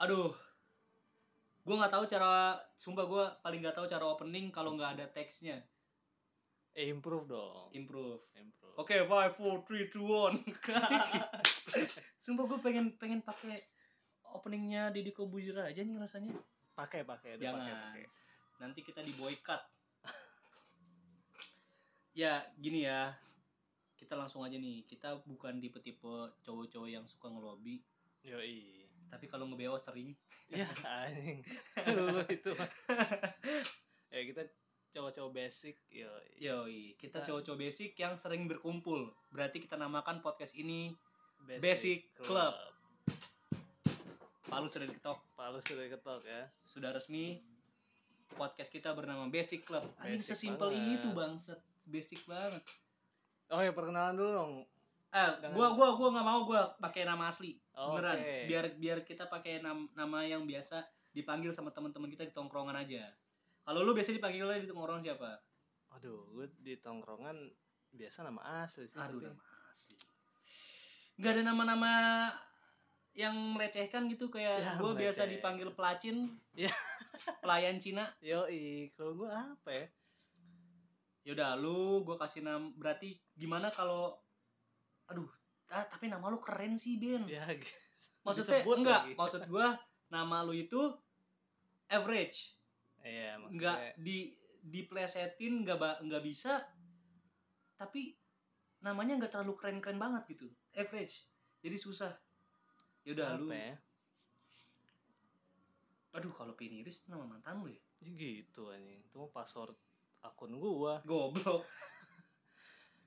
Aduh. Gue nggak tahu cara sumpah gue paling nggak tahu cara opening kalau nggak ada teksnya. Eh, improve dong. Improve. Improve. Oke, five, four, three, two, one. Sumpah gue pengen pengen pakai openingnya Deddy Kobuzier aja nih rasanya. Pakai, pakai, Jangan. pakai, pakai. Nanti kita di boycott. ya, gini ya. Kita langsung aja nih. Kita bukan tipe-tipe cowok-cowok yang suka ngelobi, Yoi. Tapi kalau nge-BO sering. Ya, anjing. Lu itu. ya kita cowok-cowok basic, yoi. Yoi, kita cowok-cowok basic yang sering berkumpul. Berarti kita namakan podcast ini Basic Club. Palu sudah diketok. Palu sudah ketok ya. Sudah resmi podcast kita bernama Basic Club. Anjing Basic sesimpel banget. itu bangset. Basic banget. Oh ya perkenalan dulu dong. Eh, Dengan- gua gua gua nggak mau gua pakai nama asli. Oh, Beneran. oke. Biar biar kita pakai nam- nama yang biasa dipanggil sama teman-teman kita di tongkrongan aja. Kalau lu biasa dipanggilnya di tongkrongan siapa? Aduh, gue di tongkrongan biasa nama asli sih. Aduh, tapi- nama asli. Gak ada nama-nama yang melecehkan gitu kayak Ya, gue biasa dipanggil pelacin, Ya. pelayan Cina. Yoi, kalau gue apa ya? Yaudah, lu gue kasih nama. Berarti gimana kalau, aduh, ah, tapi nama lu keren sih Ben. Ya, gitu. Maksudnya disebut enggak, lagi. maksud gue nama lu itu average, Iya, enggak di diplesetin nggak ba- nggak bisa, tapi namanya nggak terlalu keren-keren banget gitu, average. Jadi susah. Yaudah lu, apa ya? aduh kalau piniris nama mantan lu ya? Ya Gitu anjing. Itu mah password akun gua. Goblok.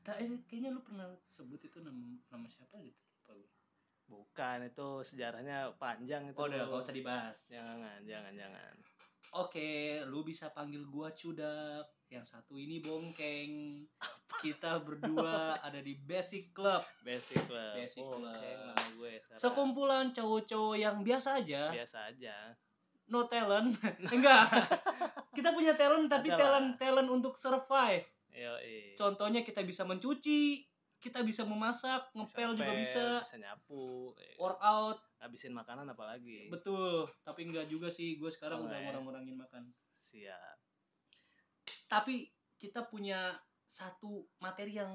Tak, eh, kayaknya lu pernah sebut itu nama nama siapa gitu? Lupa gue. Bukan, itu sejarahnya panjang itu. Oh, udah gak usah dibahas. Jangan, jangan, jangan. Oke, lu bisa panggil gua Cudak. Yang satu ini Bongkeng. Kita berdua ada di Basic Club. Basic lah. Basic oh, Club. oke, nama gue sekarang. Sekumpulan cowok-cowok yang biasa aja, biasa aja. no talent. Enggak. Kita punya talent tapi talent talent untuk survive. Yoi. Contohnya kita bisa mencuci, kita bisa memasak, ngepel juga ngepel, bisa, bisa nyapu, eh, workout, habisin makanan apalagi. betul. Tapi enggak juga sih, gue sekarang Oh, udah ya. ngurang-ngurangin makan. Siap. Tapi kita punya satu materi yang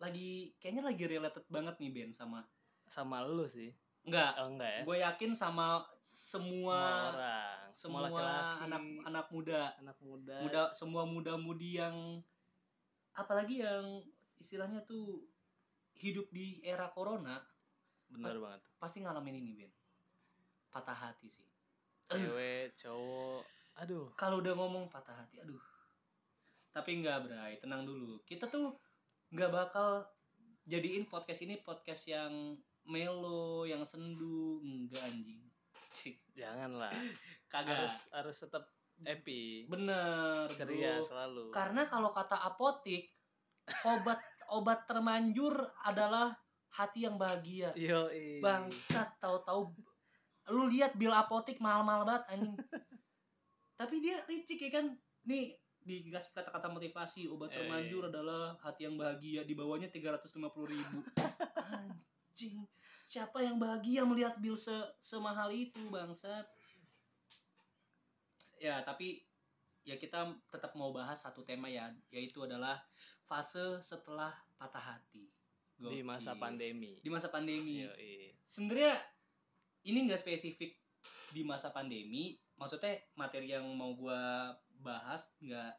lagi kayaknya lagi related banget nih Ben sama Sama lu sih. Enggak Oh, enggak ya? gue yakin sama semua orang, semua laki-laki, anak anak muda anak muda. muda semua muda-mudi yang apalagi yang istilahnya tuh hidup di era corona Bener banget. pasti ngalamin ini Ben patah hati sih Cewek, cowok. Aduh. kalau udah ngomong patah hati aduh tapi enggak Bray tenang dulu kita tuh nggak bakal jadiin podcast ini podcast yang melo yang sendu. Enggak anjing. Cik, Janganlah. kagak. Harus harus tetap happy. bener Ceria bro. selalu. karena kalau kata apotik obat obat termanjur adalah hati yang bahagia. Yo, bangsat tahu-tahu. Lu lihat bil apotik mahal-mahal banget anjing. Tapi dia licik ya kan? Nih dikasih kata-kata motivasi obat Eh. termanjur adalah hati yang bahagia di bawahnya 350.000 ribu. Anjing siapa yang bahagia melihat bil se semahal itu bangsat ya tapi ya kita tetap mau bahas satu tema ya yaitu adalah fase setelah patah hati di masa Gokil. pandemi. di masa pandemi sebenarnya ini nggak spesifik di masa pandemi maksudnya materi yang mau gua bahas nggak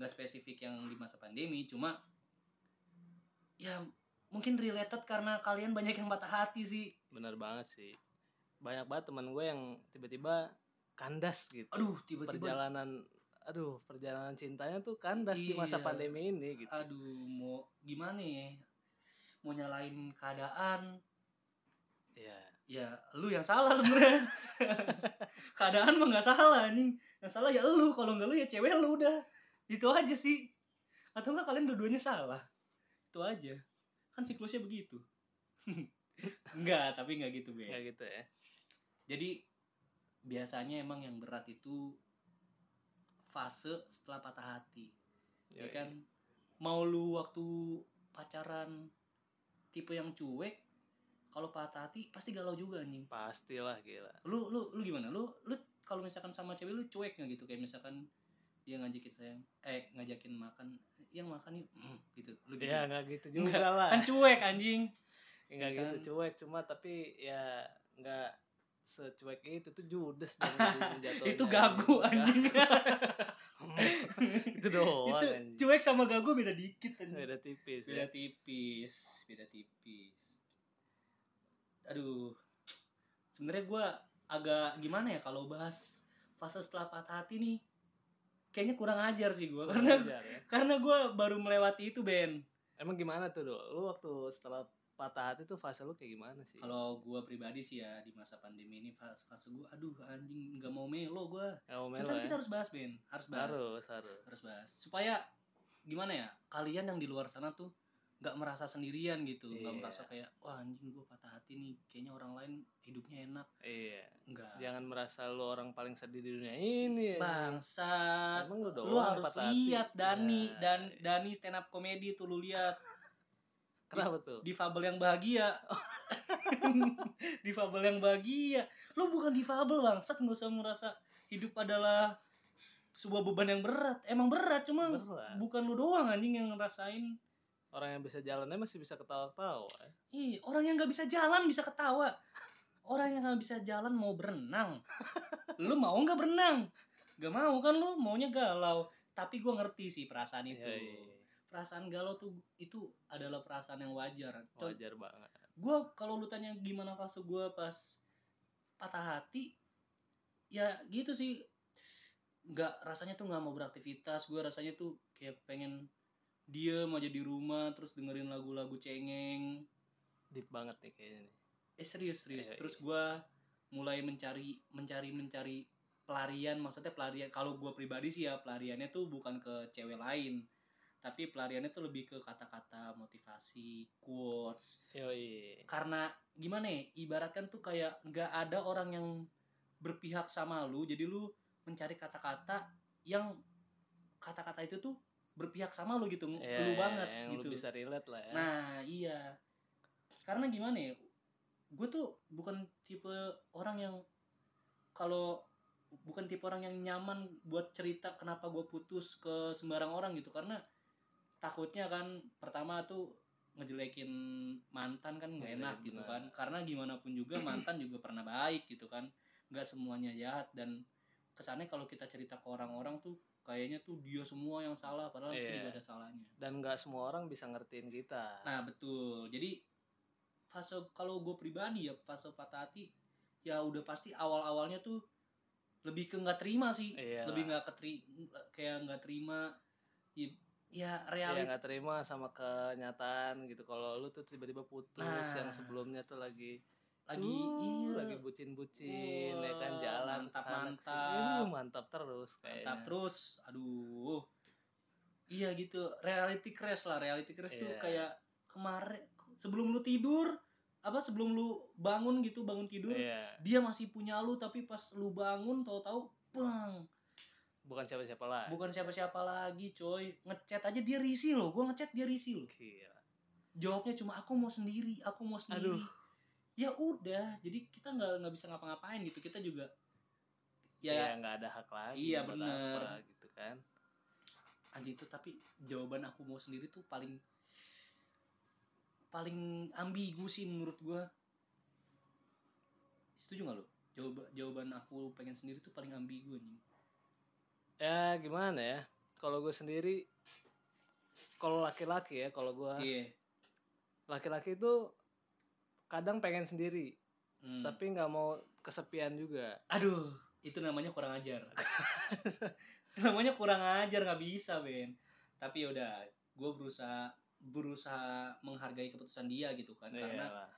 nggak spesifik yang di masa pandemi cuma ya mungkin related karena kalian banyak yang patah hati sih bener banget sih. Banyak banget teman gue yang tiba-tiba kandas gitu. aduh tiba-tiba perjalanan aduh perjalanan cintanya tuh kandas di masa Iya. pandemi ini gitu. aduh mau gimana ya mau nyalain keadaan Iya. ya lu yang salah sebenarnya keadaan mah nggak salah anjing yang salah ya lu kalau nggak lu ya cewek lu udah itu aja sih atau enggak kalian dua-duanya salah itu aja kan siklusnya begitu. Enggak tapi nggak gitu be. Kayak gitu ya. jadi biasanya emang yang berat itu fase setelah patah hati. Ya kan? Mau lu waktu pacaran tipe yang cuek kalau patah hati pasti galau juga anjing. Pastilah gila. Lu lu lu gimana? Lu lu kalau misalkan sama cewek lu cuek nggak gitu kayak misalkan dia ngajakin sayang eh ngajakin makan yang makan yuk. Mm, gitu. Gitu. ya nggak gitu juga lah. Kan cuek anjing. Nggak gitu cuek. Cuma tapi ya nggak secuek itu. Tuh judes dong itu gagu Enggak. anjing. Itu doang itu anjing. cuek sama gagu beda dikit anjing. beda tipis beda ya. tipis beda tipis. Aduh. Sebenarnya gua agak gimana ya kalau bahas fase setelah patah hati nih kayaknya kurang ajar sih gua karena Wajar ya. karena gua baru melewati itu Ben. Emang gimana tuh do lu waktu setelah patah hati tuh fase lu kayak gimana sih? Kalau gua pribadi sih ya di masa pandemi ini fase, fase gua aduh anjing nggak mau melo kita, melo kita ya? harus bahas Ben. Harus bahas. Harus harus. Harus bahas. Supaya gimana ya kalian yang di luar sana tuh nggak merasa sendirian gitu nggak Iya. merasa kayak wah anjing gue patah hati nih kayaknya orang lain hidupnya enak. Iya. Enggak jangan merasa lu orang paling sedih di dunia ini ya. bangsat. Emang lu lu harus patah hati? lihat Dani. Ya, dan iya. Dani stand up comedy tuh lu lihat. Kenapa tuh? difabel yang bahagia. Difabel yang bahagia. Lu bukan difabel bangsat. Nggak usah merasa hidup adalah sebuah beban yang berat. Emang berat cuma Berat. bukan lu doang anjing yang ngerasain orang yang bisa jalannya masih bisa ketawa-ketawa ya. Ih, orang yang nggak bisa jalan bisa ketawa. Orang yang nggak bisa jalan mau berenang. lu mau nggak berenang? Gak mau kan lu maunya galau. Tapi gua ngerti sih perasaan itu. Iya, iya, iya. Perasaan galau tuh itu adalah perasaan yang wajar. Wajar banget Gua kalau lu tanya gimana fase gua pas patah hati, ya gitu sih. Nggak rasanya tuh nggak mau beraktivitas. Gua rasanya tuh kayak pengen diem aja di rumah terus dengerin lagu-lagu cengeng. Deep banget nih kayaknya nih. Eh serius serius. Iya, terus iya. gua mulai mencari mencari mencari pelarian maksudnya pelarian kalau gua pribadi sih ya pelariannya tuh bukan ke cewek lain tapi pelariannya tuh lebih ke kata-kata motivasi quotes. Yoi. Karena gimana ya ibaratkan tuh kayak nggak ada orang yang berpihak sama lu jadi lu mencari kata-kata yang kata-kata itu tuh berpihak sama lu gitu Ya, lu banget yang gitu. lu bisa relate lah ya. Nah iya. Karena gimana ya Gue tuh bukan tipe orang yang Kalau Bukan tipe orang yang nyaman Buat cerita kenapa gue putus ke sembarang orang gitu. Karena Takutnya kan Pertama tuh Ngejelekin mantan kan nggak Iya, enak gitu kan. Karena gimana pun juga mantan juga pernah baik gitu kan. Nggak semuanya jahat Dan kesannya kalau kita cerita ke orang-orang tuh Kayaknya tuh dia semua yang salah Padahal kita Iya. juga ada salahnya dan nggak semua orang bisa ngertiin kita Nah betul. Jadi fase kalau gue pribadi ya fase patah hati ya udah pasti awal-awalnya tuh lebih ke nggak terima sih. Iya Lebih nggak keteri kayak nggak terima. Ya, ya Iya nggak terima sama kenyataan gitu kalau lu tuh tiba-tiba putus Nah. yang sebelumnya tuh lagi lagi uh, iya lagi bucin-bucin ya kan jalan mantap, ke sana mantap. Uh, mantap terus kayaknya mantap terus. Aduh. Iya gitu. Reality crash lah. Reality crash tuh Iya. kayak kemarin sebelum lu tidur apa sebelum lu bangun gitu bangun tidur Iya. dia masih punya lu tapi pas lu bangun tahu-tahu bang bukan siapa-siapa lah bukan siapa-siapa lagi coy ngechat aja dia risih loh gua ngechat dia risih loh Gila. jawabnya cuma aku mau sendiri aku mau sendiri Aduh. Ya udah jadi kita nggak nggak bisa ngapa-ngapain gitu. Kita juga ya ya nggak ada hak lagi Iya, apa gitu kan. Anjing itu tapi jawaban aku mau sendiri tuh paling paling ambigu sih menurut gua. Setuju nggak lo jawaban jawaban aku pengen sendiri tuh paling ambigu anjing. Ya gimana ya? Kalau gue sendiri kalau laki-laki ya kalau gue iya. laki-laki itu kadang pengen sendiri Hmm. tapi nggak mau kesepian juga Aduh, itu namanya kurang ajar. namanya kurang ajar nggak bisa, Ben. Tapi yaudah, gue berusaha berusaha menghargai keputusan dia gitu kan, karena Iyalah.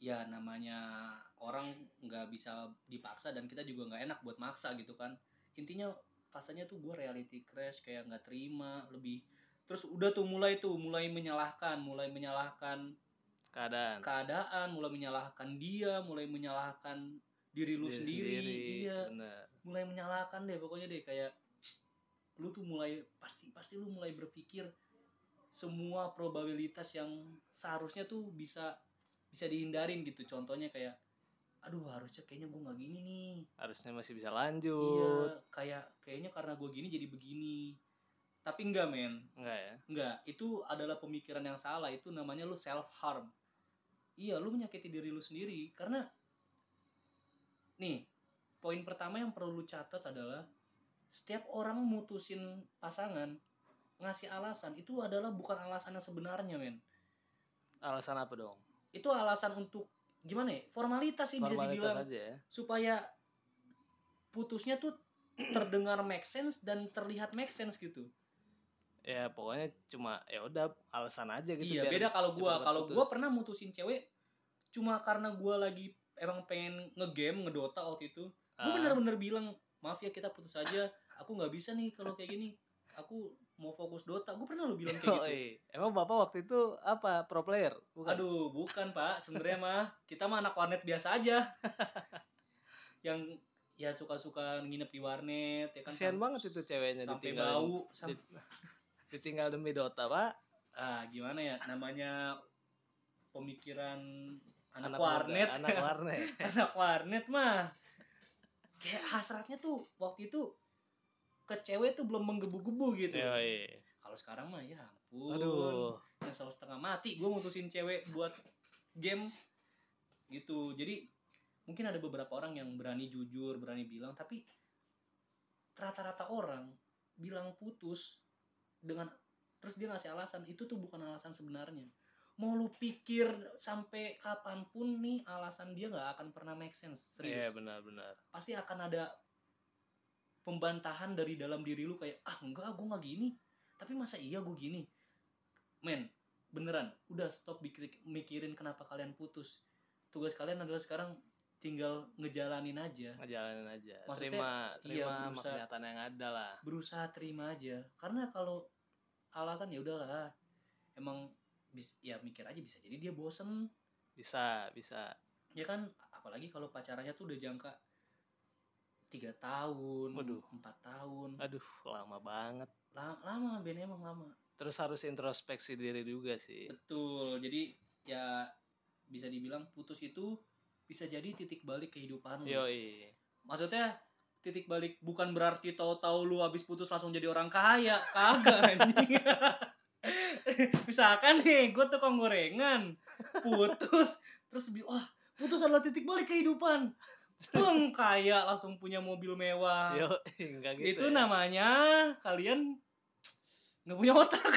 ya namanya orang nggak bisa dipaksa dan kita juga nggak enak buat maksa gitu kan. Intinya fasenya tuh gue reality crash kayak nggak terima lebih terus udah tuh mulai tuh mulai menyalahkan mulai menyalahkan keadaan. Keadaan mulai menyalahkan dia mulai menyalahkan diri lu Diri sendiri, iya. bener. mulai menyalahkan deh pokoknya deh kayak lu tuh mulai pasti pasti lu mulai berpikir semua probabilitas yang seharusnya tuh bisa bisa dihindarin gitu. Contohnya kayak aduh harusnya kayaknya gue nggak gini nih. Harusnya masih bisa iya lanjut kayak kayaknya karena gue gini jadi begini. Tapi enggak men. Enggak ya? Enggak itu adalah pemikiran yang salah. Itu namanya lu self harm iya lu menyakiti diri lu sendiri. Karena nih poin pertama yang perlu lu catat adalah setiap orang mutusin pasangan ngasih alasan itu adalah bukan alasan yang sebenarnya men. Alasan apa dong? Itu alasan untuk gimana ya formalitas sih bisa formalitas dibilang. aja ya. Supaya putusnya tuh terdengar make sense dan terlihat make sense gitu ya pokoknya cuma ya udah alasan aja gitu iya beda kalau gua. cepet-cepet kalau gua pernah mutusin cewek cuma karena gua lagi emang pengen ngegame ngedota waktu itu. Gua Ah, bener-bener bilang maaf ya kita putus aja. Aku nggak bisa nih kalau kayak gini. Aku mau fokus dota. Gua pernah lo bilang kayak gitu. Emang bapak waktu itu apa? Pro player? Bukan? Aduh bukan pak. Sebenarnya mah kita mah anak warnet biasa aja. Yang ya suka-suka nginep di warnet ya kan Kasian banget itu ceweknya sampai bau sam- Di- ditinggal demi Dota pak? Ah gimana ya? Namanya pemikiran anak, muda, warnet. anak warnet. Anak warnet mah. Kayak hasratnya tuh waktu itu ke cewek tuh belum menggebu-gebu gitu. Yoi. kalau sekarang mah ya ampun. Aduh. Nyesel setengah mati gue mutusin cewek buat game gitu. Jadi mungkin ada beberapa orang yang berani jujur berani bilang tapi rata-rata orang bilang putus dengan terus dia ngasih alasan itu tuh bukan alasan sebenarnya. Mau lu pikir sampai kapan pun nih alasan dia nggak akan pernah make sense iya serius benar-benar pasti akan ada pembantahan dari dalam diri lu kayak ah enggak gue nggak gini. Tapi masa iya gue gini? Men beneran udah stop mikir- mikirin kenapa kalian putus. Tugas kalian adalah sekarang tinggal ngejalanin aja. Ngejalanin aja. Maksudnya, terima iya, terima berusaha- kenyataan yang ada lah. Berusaha terima aja. Karena kalau alasan ya udahlah. Emang bis, ya mikir aja bisa jadi dia bosen. Bisa bisa. Ya kan apalagi kalau pacarannya tuh udah jangka tiga tahun Waduh. empat tahun. Aduh lama banget. La- lama Ben emang lama. Terus harus introspeksi diri juga sih. Betul jadi ya bisa dibilang putus itu bisa jadi titik balik kehidupan yoi. Maksudnya titik balik. Bukan berarti tahu-tahu lu habis putus langsung jadi orang kaya. Kagak anjing. Misalkan nih gue tukang gorengan. Putus terus wah putus adalah titik balik kehidupan. Bung kaya langsung punya mobil mewah. Yo enggak gitu itu ya. namanya kalian nggak punya otak.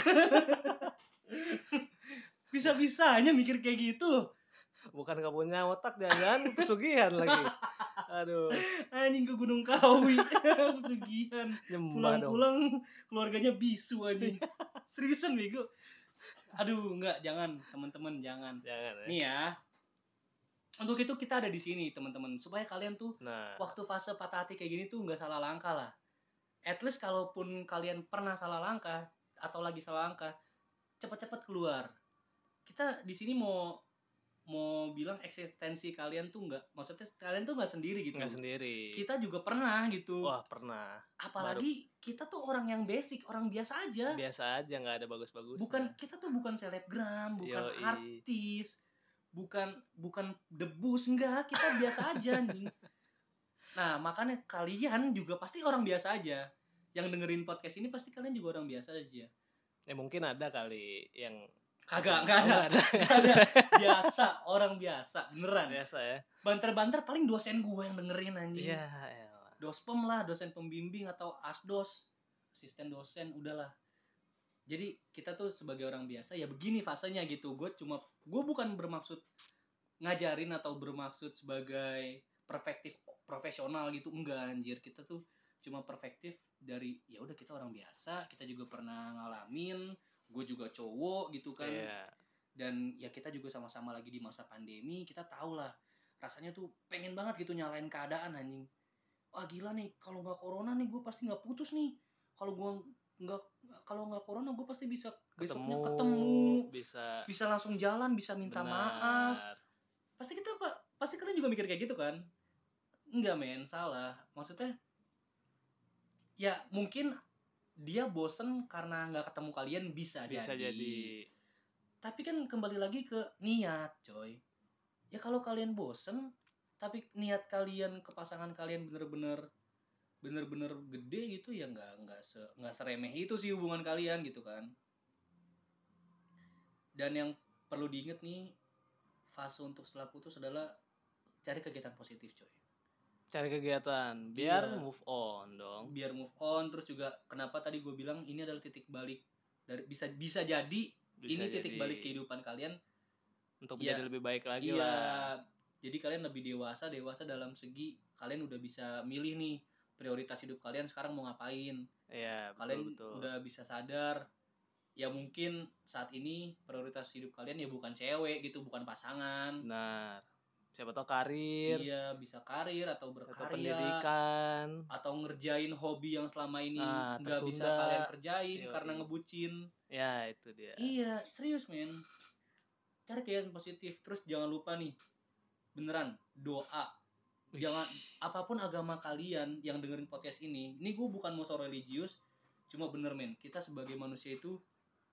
Bisa-bisanya mikir kayak gitu loh bukan gak punya otak jangan pesugihan lagi. Aduh. Anjing ke Gunung Kawi. Pesugihan. Pulang-pulang keluarganya bisu anjing. Seriusan bego aduh enggak jangan teman-teman jangan. Jangan ya. Nih ya. Untuk itu kita ada di sini teman-teman. Supaya kalian tuh nah. waktu fase patah hati kayak gini tuh nggak salah langkah lah. At least kalaupun kalian pernah salah langkah atau lagi salah langkah cepat-cepat keluar. Kita di sini mau mau bilang eksistensi kalian tuh nggak maksudnya kalian tuh nggak sendiri gitu. Nggak sendiri. Kita juga pernah gitu. Wah pernah. Apalagi kita tuh orang yang basic orang biasa aja. Biasa aja nggak ada bagus-bagus bukan kita tuh bukan selebgram bukan Yoi. artis bukan bukan debus enggak kita biasa aja nih nah makanya kalian juga pasti orang biasa aja. Yang dengerin podcast ini pasti kalian juga orang biasa aja. Ya mungkin ada kali yang kagak Oh, nggak ada. Nggak ada. Biasa orang biasa beneran. Biasa ya. Banter-banter paling dosen gua yang dengerin anjing. Iya elah. dospem lah dosen pembimbing atau asdos asisten dosen udahlah. Jadi kita tuh sebagai orang biasa ya begini fasenya gitu. Gue cuma gue bukan bermaksud ngajarin atau bermaksud sebagai perspektif profesional gitu. Enggak anjir. Kita tuh cuma perspektif dari ya udah kita orang biasa kita juga pernah ngalamin gue juga cowok gitu kan. Iya. dan ya kita juga sama-sama lagi di masa pandemi kita tahu lah rasanya tuh pengen banget gitu nyalain keadaan anjing. Wah gila nih kalau nggak corona nih gue pasti nggak putus nih. Kalau gue nggak kalau nggak corona gue pasti bisa besoknya ketemu. bisa bisa langsung jalan bisa minta benar. maaf. Pasti kita pak pasti kalian juga mikir kayak gitu kan? Enggak men salah. Maksudnya ya mungkin dia bosen karena nggak ketemu kalian bisa, bisa jadi. tapi kan kembali lagi ke niat coy. Ya kalau kalian bosen tapi niat kalian ke pasangan kalian bener-bener bener-bener gede gitu ya nggak nggak se nggak seremeh itu sih hubungan kalian gitu kan. Dan yang perlu diingat nih fase untuk setelah putus adalah cari kegiatan positif coy cari kegiatan biar Iya. move on dong biar move on terus juga kenapa tadi gue bilang ini adalah titik balik dari bisa bisa jadi Bisa ini titik jadi balik kehidupan kalian untuk Iya. menjadi lebih baik lagi iya lah jadi kalian lebih dewasa dewasa dalam segi kalian udah bisa milih nih prioritas hidup kalian sekarang mau ngapain Iya, kalian betul betul. udah bisa sadar ya mungkin saat ini prioritas hidup kalian ya bukan cewek gitu bukan pasangan Benar. Siapa tahu karir iya bisa karir atau atau berkarya pendidikan. atau ngerjain hobi yang selama ini Ah, nggak bisa tertunda. kalian kerjain Yoi. karena ngebucin Ya, itu dia. iya serius men cari kegiatan positif terus jangan lupa nih beneran doa Wih. jangan apa pun agama kalian yang dengerin podcast ini ini gue bukan mau so religius cuma bener men kita sebagai manusia itu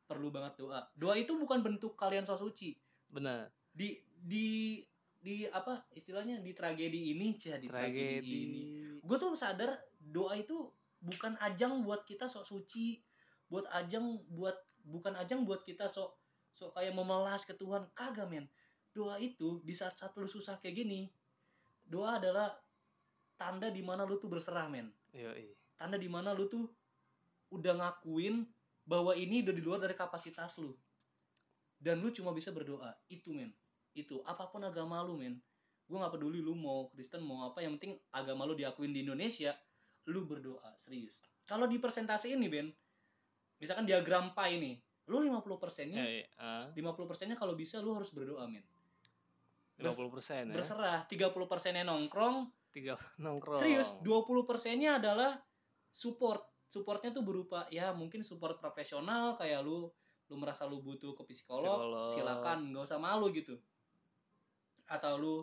perlu banget doa doa itu bukan bentuk kalian so suci Benar. di di di apa istilahnya di tragedi ini cah di tragedi, Tragedi. ini. Gue tuh sadar doa itu bukan ajang buat kita sok suci buat ajang buat bukan ajang buat kita sok sok kayak memelas ke Tuhan. Kagak men. Doa itu di saat saat lu susah kayak gini doa adalah tanda di mana lu tuh berserah men. Yoi. tanda di mana lu tuh udah ngakuin bahwa ini udah di luar dari kapasitas lu. Dan lu cuma bisa berdoa. Itu men itu apa pun agama lu men gue nggak peduli lu mau Kristen mau apa yang penting agama lu diakuin di Indonesia lu berdoa serius kalau di persentase ini Ben misalkan diagram pi nih lu 50 persennya. Ah, 50 persennya kalau bisa lu harus berdoa men 50 persen ya. berserah 30 persennya nongkrong Tiga nongkrong. Serius, 20 persennya adalah support. Supportnya tuh berupa ya mungkin support profesional kayak lu lu merasa lu butuh ke psikolog, Psikolog. silakan nggak usah malu gitu. Atau lu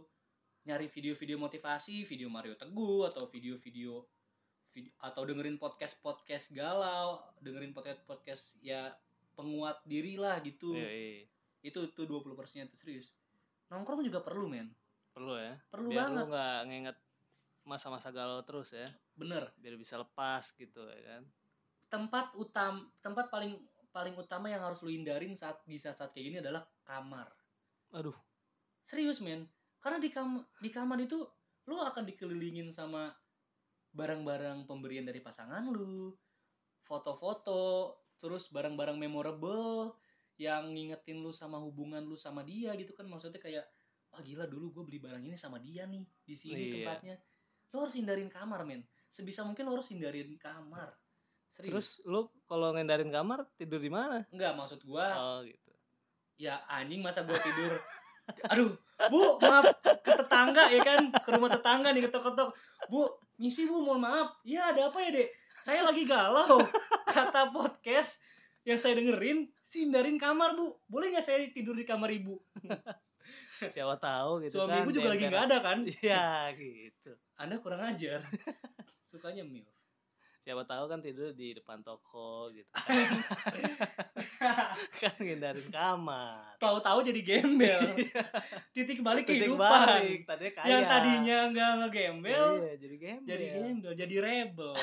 nyari video-video motivasi, video Mario Teguh atau video-video vid- atau dengerin podcast-podcast galau, dengerin podcast-podcast ya penguat diri lah gitu. Yoi. Itu tuh 20 persennya tuh serius. Nongkrong juga perlu men, Perlu ya. perlu Biar banget. lu nggak nginget masa-masa galau terus ya. Bener. Biar bisa lepas gitu ya kan. tempat utam tempat paling paling utama yang harus lu hindarin saat di saat saat kayak gini adalah kamar Aduh. Serius men karena di kam di kamar itu lu akan dikelilingin sama barang-barang pemberian dari pasangan lu foto-foto terus barang-barang memorable yang ngingetin lu sama hubungan lu sama dia gitu kan maksudnya kayak wah gila dulu gue beli barang ini sama dia nih di sini Iya. tempatnya lu harus hindarin kamar men sebisa mungkin lu harus hindarin kamar serius Terus lu kalau ngendarin kamar tidur di mana? Enggak, maksud gua Oh gitu. ya anjing masa gua tidur. Aduh, Bu, maaf ke tetangga ya kan, ke rumah tetangga nih ketok-ketok. Bu, misi Bu, mohon maaf. Ya ada apa ya, Dek? Saya lagi galau. Kata podcast yang saya dengerin, sindarin kamar, Bu. Boleh nggak saya tidur di kamar Ibu? Siapa tahu gitu Suami kan. Ibu juga lagi nggak ada kan? Iya gitu. Anda kurang ajar. Sukanya mil. Siapa tahu kan tidur di depan toko gitu. kan. kan ngindarin kamar. Tahu-tahu jadi gembel. Titik balik Titik kehidupan. balik, tadinya kaya. Yang tadinya nggak ngegembel, Iya, jadi gembel. jadi gembel, jadi rebel.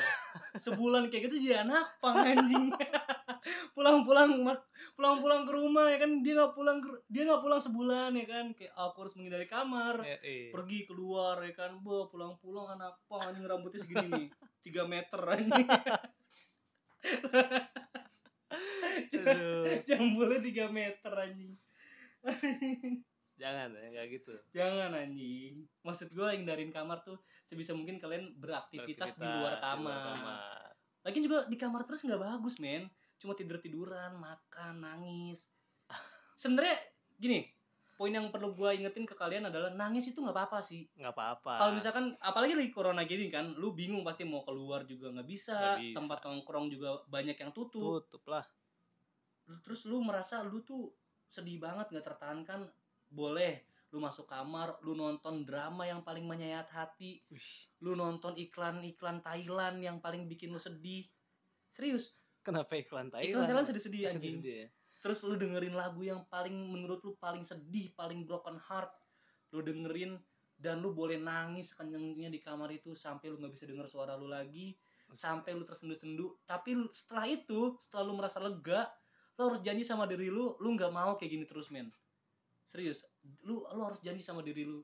Sebulan kayak gitu jadi anak pang anjing. Pulang-pulang mak- pulang-pulang ke rumah ya kan dia nggak pulang dia nggak pulang sebulan ya kan kayak aku harus menghindari kamar. Iya, iya. Pergi keluar ya kan, bo pulang-pulang anak pang anjing rambutnya segini nih, 3 meter anjing. Jambulnya 3 meter anjing. Jangan ya, enggak gitu. Jangan anjing. Maksud gue hindarin kamar tuh sebisa mungkin kalian beraktivitas di luar kamar. kamar. Lagian juga di kamar terus nggak bagus, men. Cuma tidur tiduran, makan, nangis. Sebenarnya gini, poin yang perlu gua ingetin ke kalian adalah nangis itu nggak apa-apa sih. Nggak apa-apa. Kalau misalkan, apalagi lagi corona gini kan, lu bingung pasti mau keluar juga nggak bisa, bisa. tempat nongkrong juga banyak yang tutup. tutup lah. Terus lu merasa lu tuh sedih banget nggak tertahankan, boleh lu masuk kamar, lu nonton drama yang paling menyayat hati, lu nonton iklan-iklan Thailand yang paling bikin lu sedih. Serius, Kenapa iklan Thailand? iklan Thailand sedih-sedih Sedih anjing. sedih ya. Terus lu dengerin lagu yang paling menurut lu paling sedih, paling broken heart. lu dengerin dan lu boleh nangis kencengnya di kamar itu sampai lu nggak bisa denger suara lu lagi sampai lu tersendu-sendu tapi setelah itu setelah lu merasa lega lu harus janji sama diri lu lu nggak mau kayak gini terus men serius lu lu harus janji sama diri lu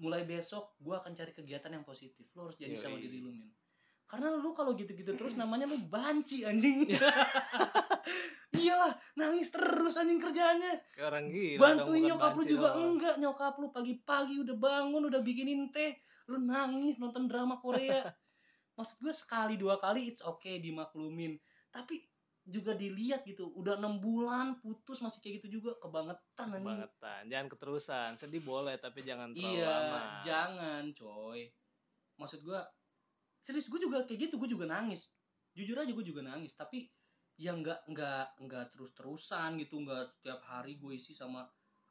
mulai besok gua akan cari kegiatan yang positif lu harus janji sama Yoi. diri lu men karena lu kalau gitu-gitu terus namanya lu banci anjing iyalah nangis terus anjing kerjanya Kayak orang gila bantuin nyokap lu juga doang. enggak nyokap lu pagi-pagi udah bangun udah bikinin teh lu nangis nonton drama Korea maksud gue sekali dua kali it's okay dimaklumin tapi juga dilihat gitu udah enam bulan putus masih kayak gitu juga kebangetan anjing Kebangetan. Jangan keterusan. Sedih boleh tapi jangan terlalu iya lama. jangan coy maksud gue serius gue juga kayak gitu gue juga nangis. Jujur aja gue juga nangis. Tapi ya nggak nggak nggak terus terusan gitu nggak setiap hari gue isi sama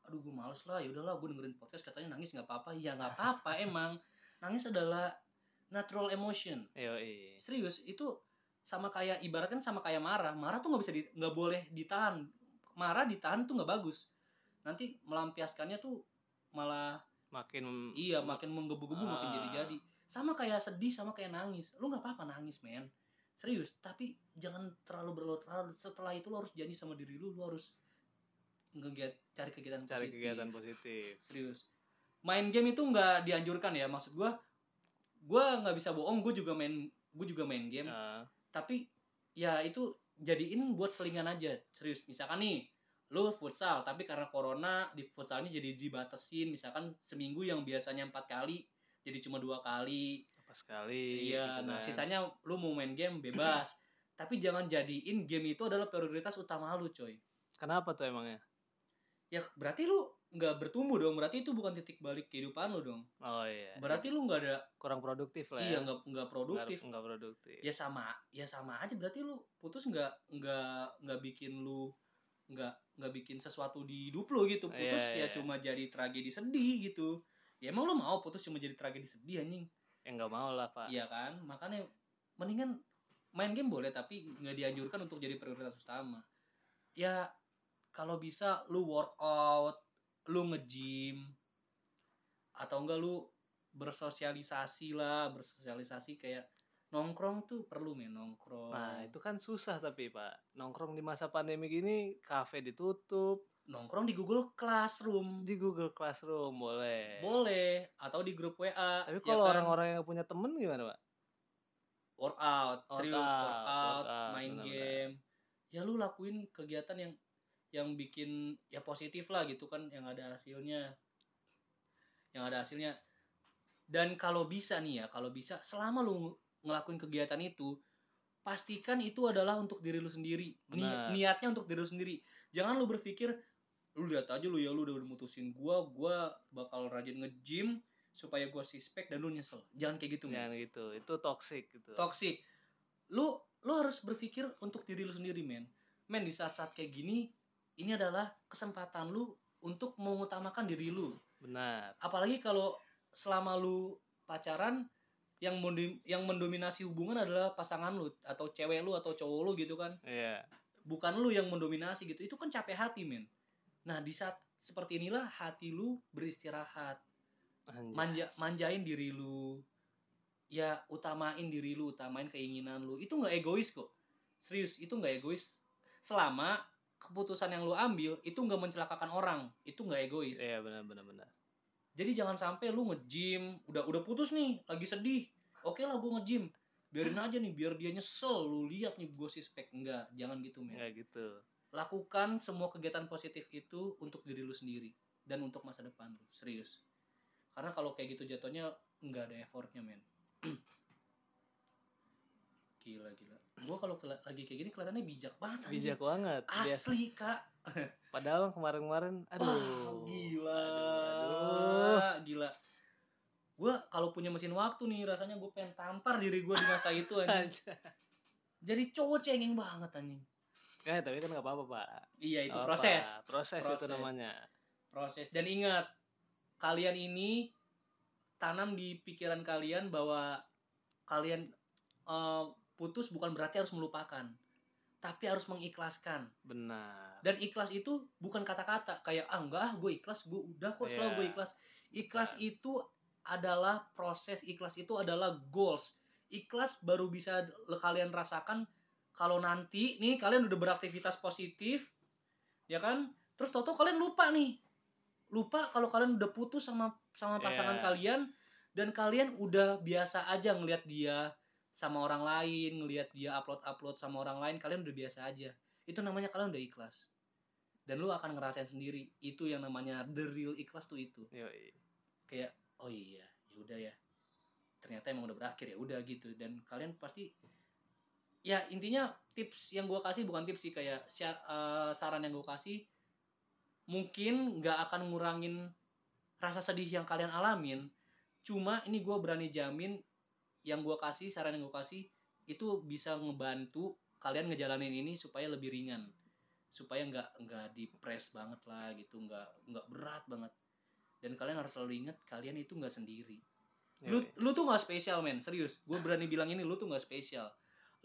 aduh gue males lah ya udahlah gue dengerin podcast katanya nangis nggak apa-apa. Ya nggak apa-apa emang. Nangis adalah natural emotion. Yoi. serius itu sama kayak ibaratkan sama kayak marah. Marah tuh nggak bisa di nggak boleh ditahan. Marah ditahan tuh nggak bagus. Nanti melampiaskannya tuh malah Makin iya makin menggebu-gebu makin Ah. jadi-jadi sama kayak sedih sama kayak nangis. Lu nggak apa-apa nangis men. Serius tapi jangan terlalu berlarut-larut. Setelah itu lu harus janji sama diri lu lu harus ngegiat cari kegiatan cari positif. kegiatan positif. serius. Main game itu nggak dianjurkan ya maksud gua. Gua nggak bisa bohong gue juga main gue juga main game. Nah, tapi ya itu jadiin buat selingan aja. Serius misalkan nih lu futsal tapi karena corona di futsalnya jadi dibatasin. Misalkan seminggu yang biasanya empat kali jadi cuma dua kali apa sekali. iya gitu nah kan. sisanya lu mau main game bebas tapi jangan jadiin game itu adalah prioritas utama lu coy Kenapa tuh emangnya? ya berarti lu nggak bertumbuh dong berarti itu bukan titik balik kehidupan lu dong Oh iya. berarti lu nggak ada kurang produktif lah iya ya. nggak nggak produktif Nggak, produktif. ya sama ya sama aja berarti lu putus nggak nggak nggak bikin lu nggak nggak bikin sesuatu di hidup lu gitu putus Iya, ya iya. cuma jadi tragedi sedih gitu ya emang lu mau putus cuma jadi tragedi sedih anjing. Ya nggak mau lah pak. iya kan? Makanya mendingan main game boleh tapi nggak dianjurkan untuk jadi prioritas utama. Ya kalau bisa lu workout lu nge-gym atau enggak lu bersosialisasi lah bersosialisasi kayak nongkrong tuh perlu men nongkrong. Nah itu kan susah tapi pak. Nongkrong di masa pandemi gini kafe ditutup nongkrong di Google Classroom di Google Classroom boleh. boleh atau di grup WA Tapi ya kalau kan? orang-orang yang punya temen gimana pak? workout serius Workout, workout, workout, main benar-benar. game ya lu lakuin kegiatan yang yang bikin ya positif lah gitu kan yang ada hasilnya yang ada hasilnya dan kalau bisa nih ya kalau bisa selama lu ngelakuin kegiatan itu pastikan itu adalah untuk diri lu sendiri Ni- Benar. niatnya untuk diri lu sendiri jangan lu berpikir lu lihat aja lu ya lu udah mutusin gua gua bakal rajin nge-gym supaya gua sispek dan lu nyesel jangan kayak gitu men Jangan gitu. Itu toxic gitu. toxic lu lu harus berpikir untuk diri lu sendiri men men di saat-saat kayak gini ini adalah kesempatan lu untuk mengutamakan diri lu Benar. apalagi kalau selama lu pacaran yang mendim- yang mendominasi hubungan adalah pasangan lu atau cewek lu atau cowok lu gitu kan Iya. bukan lu yang mendominasi gitu itu kan capek hati men nah di saat seperti inilah hati lu beristirahat. Anjas. manja manjain diri lu. Ya utamain diri lu utamain keinginan lu. Itu nggak egois kok. Serius itu nggak egois. Selama keputusan yang lu ambil itu nggak mencelakakan orang. Itu nggak egois. Iya benar benar benar. jadi jangan sampai lu nge-gym udah udah putus nih lagi sedih. Oke lah gua nge-gym. Biarin aja nih biar dia nyesel lu lihat nih gue sispek enggak jangan gitu men. Ya gitu. Lakukan semua kegiatan positif itu untuk diri lu sendiri dan untuk masa depan lu serius. Karena kalau kayak gitu jatuhnya nggak ada effortnya men. Gila gila. Gua kalau lagi kayak gini kelihatannya bijak banget anjing. Bijak banget. Asli kak. Padahal kemarin-kemarin aduh. Wah, gila. Aduh, gila. Gua kalau punya mesin waktu nih rasanya gue pengen tampar diri gua di masa itu anjing. Aja. jadi cowok cengeng banget anjing Eh, tapi kan nggak apa-apa pak. iya itu apa-apa. proses Proses, itu Proses. namanya. proses dan ingat kalian ini tanam di pikiran kalian bahwa kalian eh, putus bukan berarti harus melupakan tapi harus mengikhlaskan benar dan ikhlas itu bukan kata-kata kayak ah enggak ah gue ikhlas gue udah kok selalu Iya. gue ikhlas ikhlas Bukan. itu adalah proses ikhlas itu adalah goals ikhlas baru bisa kalian rasakan kalau nanti nih kalian udah beraktivitas positif ya kan? Terus toto kalian lupa nih. Lupa kalau kalian udah putus sama sama pasangan Iya. kalian dan kalian udah biasa aja ngelihat dia sama orang lain ngelihat dia upload upload sama orang lain kalian udah biasa aja. Itu namanya kalian udah ikhlas. Dan lu akan ngerasain sendiri. Itu yang namanya the real ikhlas tuh itu. Yoi. kayak oh iya ya udah ya. Ternyata emang udah berakhir ya udah gitu. Dan kalian pasti ya intinya tips yang gua kasih bukan tips sih kayak sya- eh, saran yang gua kasih mungkin nggak akan ngurangin rasa sedih yang kalian alamin. Cuma ini gua berani jamin yang gua kasih saran yang gua kasih itu bisa ngebantu kalian ngejalanin ini supaya lebih ringan. Supaya nggak nggak depres banget lah gitu nggak nggak berat banget. Dan kalian harus selalu ingat kalian itu nggak sendiri. Lu Yoi. lu tuh nggak spesial men. Serius gue berani bilang ini lu tuh nggak spesial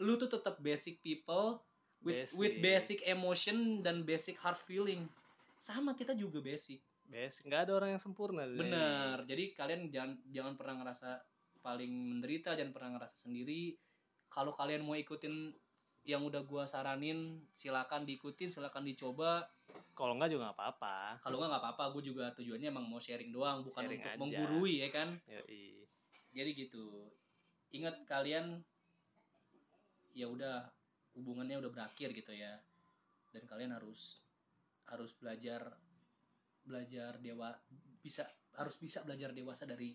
lu tuh tetap basic people with with basic emotion dan basic heart feeling. Sama kita juga basic. Basic nggak ada orang yang sempurna ini. bener. Jadi kalian jangan jangan pernah ngerasa paling menderita jangan pernah ngerasa sendiri. Kalau kalian mau ikutin yang udah gua saranin silakan diikutin silakan dicoba. Kalau nggak juga nggak apa-apa. Kalau nggak nggak apa-apa. Gue juga tujuannya emang mau sharing doang bukan Sharing untuk aja. menggurui ya kan? Yoi. jadi gitu. Ingat kalian ya udah hubungannya udah berakhir gitu ya. Dan kalian harus harus belajar belajar dewa bisa harus bisa belajar dewasa dari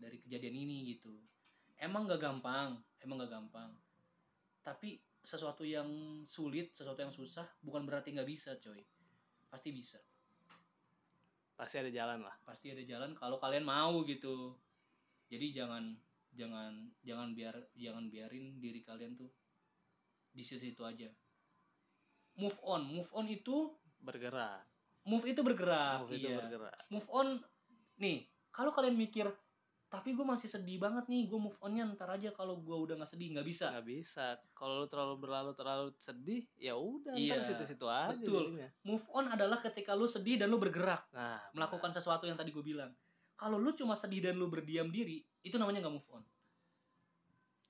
dari kejadian ini gitu. Emang gak gampang emang gak gampang. Tapi sesuatu yang sulit sesuatu yang susah bukan berarti nggak bisa coy. Pasti bisa. Pasti ada jalan lah. Pasti ada jalan kalau kalian mau gitu. Jadi jangan jangan jangan biar jangan biarin diri kalian tuh di sisi itu aja. Move on move on itu bergerak. Move itu bergerak Move itu iya. bergerak. Move on nih kalau kalian mikir tapi gue masih sedih banget nih gue move onnya ntar aja kalau gue udah nggak sedih. Nggak bisa. Nggak bisa. Kalau lu terlalu berlalu terlalu sedih ya udah Iya, ntar situ-situ aja betul. jadinya. move on adalah ketika lu sedih dan lu bergerak nah melakukan sesuatu yang tadi gue bilang. Kalau lu cuma sedih dan lu berdiam diri itu namanya nggak move on.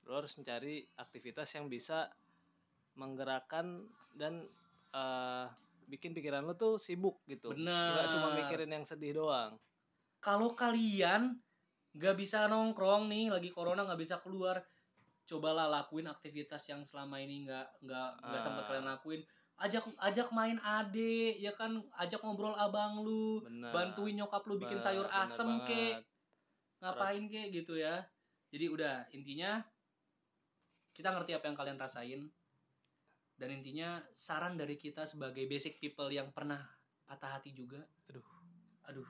Lu harus mencari aktivitas yang bisa menggerakkan dan eh, bikin pikiran lu tuh sibuk gitu. Benar. nggak cuma mikirin yang sedih doang. Kalau kalian nggak bisa nongkrong nih lagi corona nggak bisa keluar cobalah lakuin aktivitas yang selama ini nggak nggak nggak Ah. sempat kalian lakuin. Ajak ajak main ade ya kan? Ajak ngobrol abang lu benar. bantuin nyokap lu bikin Ba- sayur asem kek. Ngapain kek gitu ya? Jadi udah intinya kita ngerti apa yang kalian rasain dan intinya saran dari kita sebagai basic people yang pernah patah hati juga Aduh. aduh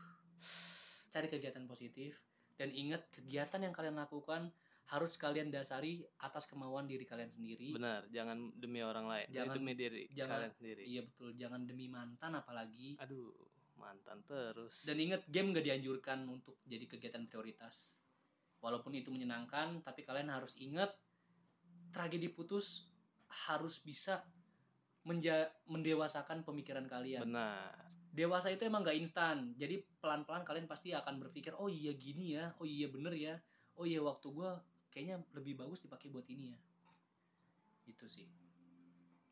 cari kegiatan positif. Dan ingat kegiatan yang kalian lakukan harus kalian dasari atas kemauan diri kalian sendiri. Benar jangan demi orang lain Jadi Jangan- demi diri jangan- kalian sendiri. iya betul. Jangan demi mantan apalagi. Aduh mantan terus. Dan ingat game gak dianjurkan untuk jadi kegiatan prioritas. Walaupun itu menyenangkan, tapi kalian harus ingat tragedi putus harus bisa menja mendewasakan pemikiran kalian. benar Dewasa itu emang gak instan. Jadi pelan-pelan kalian pasti akan berpikir, oh iya gini ya, oh iya bener ya, oh iya waktu gua kayaknya lebih bagus dipakai buat ini ya. Itu sih.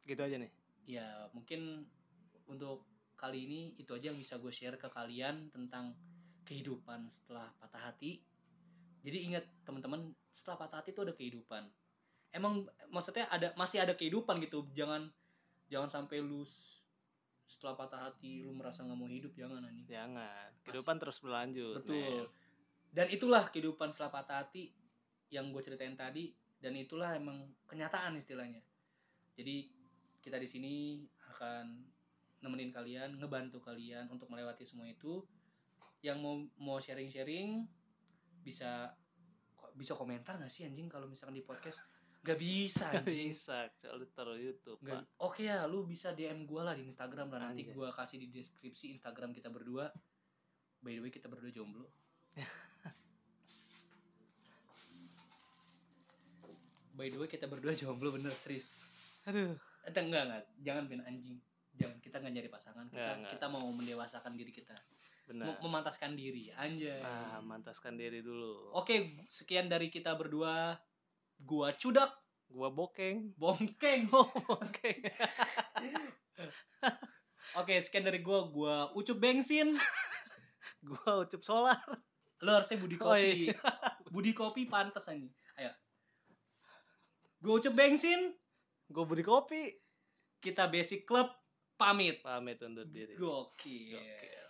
gitu aja nih ya mungkin untuk kali ini itu aja yang bisa gue share ke kalian tentang kehidupan setelah patah hati jadi ingat teman-teman setelah patah hati itu ada kehidupan emang maksudnya ada masih ada kehidupan gitu. Jangan jangan sampai lu setelah patah hati lu merasa nggak mau hidup jangan anjing. Jangan. Kehidupan terus berlanjut. Betul. Men. dan itulah kehidupan setelah patah hati yang gue ceritain tadi dan itulah emang kenyataan istilahnya. Jadi kita di sini akan nemenin kalian ngebantu kalian untuk melewati semua itu. Yang mau mau sharing sharing bisa bisa komentar nggak sih anjing kalau misalkan di podcast Gak bisa Nggak anjing. bisa soalnya taruh YouTube pak. Oke ya, lu bisa DM gua lah di Instagram lah. Nanti gua kasih di deskripsi Instagram kita berdua. By the way kita berdua jomblo. By the way kita berdua jomblo bener serius. aduh. Eh, enggak enggak jangan bin anjing. Jangan kita nggak nyari pasangan. Kita Nggak, nggak. kita mau mendewasakan diri kita. Benar. Mem- memantaskan diri anjay. Nah mantaskan diri dulu. Oke sekian dari kita berdua gua cudak. Gua bokeng. Bongkeng oh bokeng. Oke sekian dari gua. Gua ucup bensin. Gua ucup solar. Lo harusnya budi Oh, kopi. budi kopi pantas aja ayo. Gua ucup bensin. Gua beli kopi. Kita basic club pamit. Pamit undur diri. Gokil. Gokil.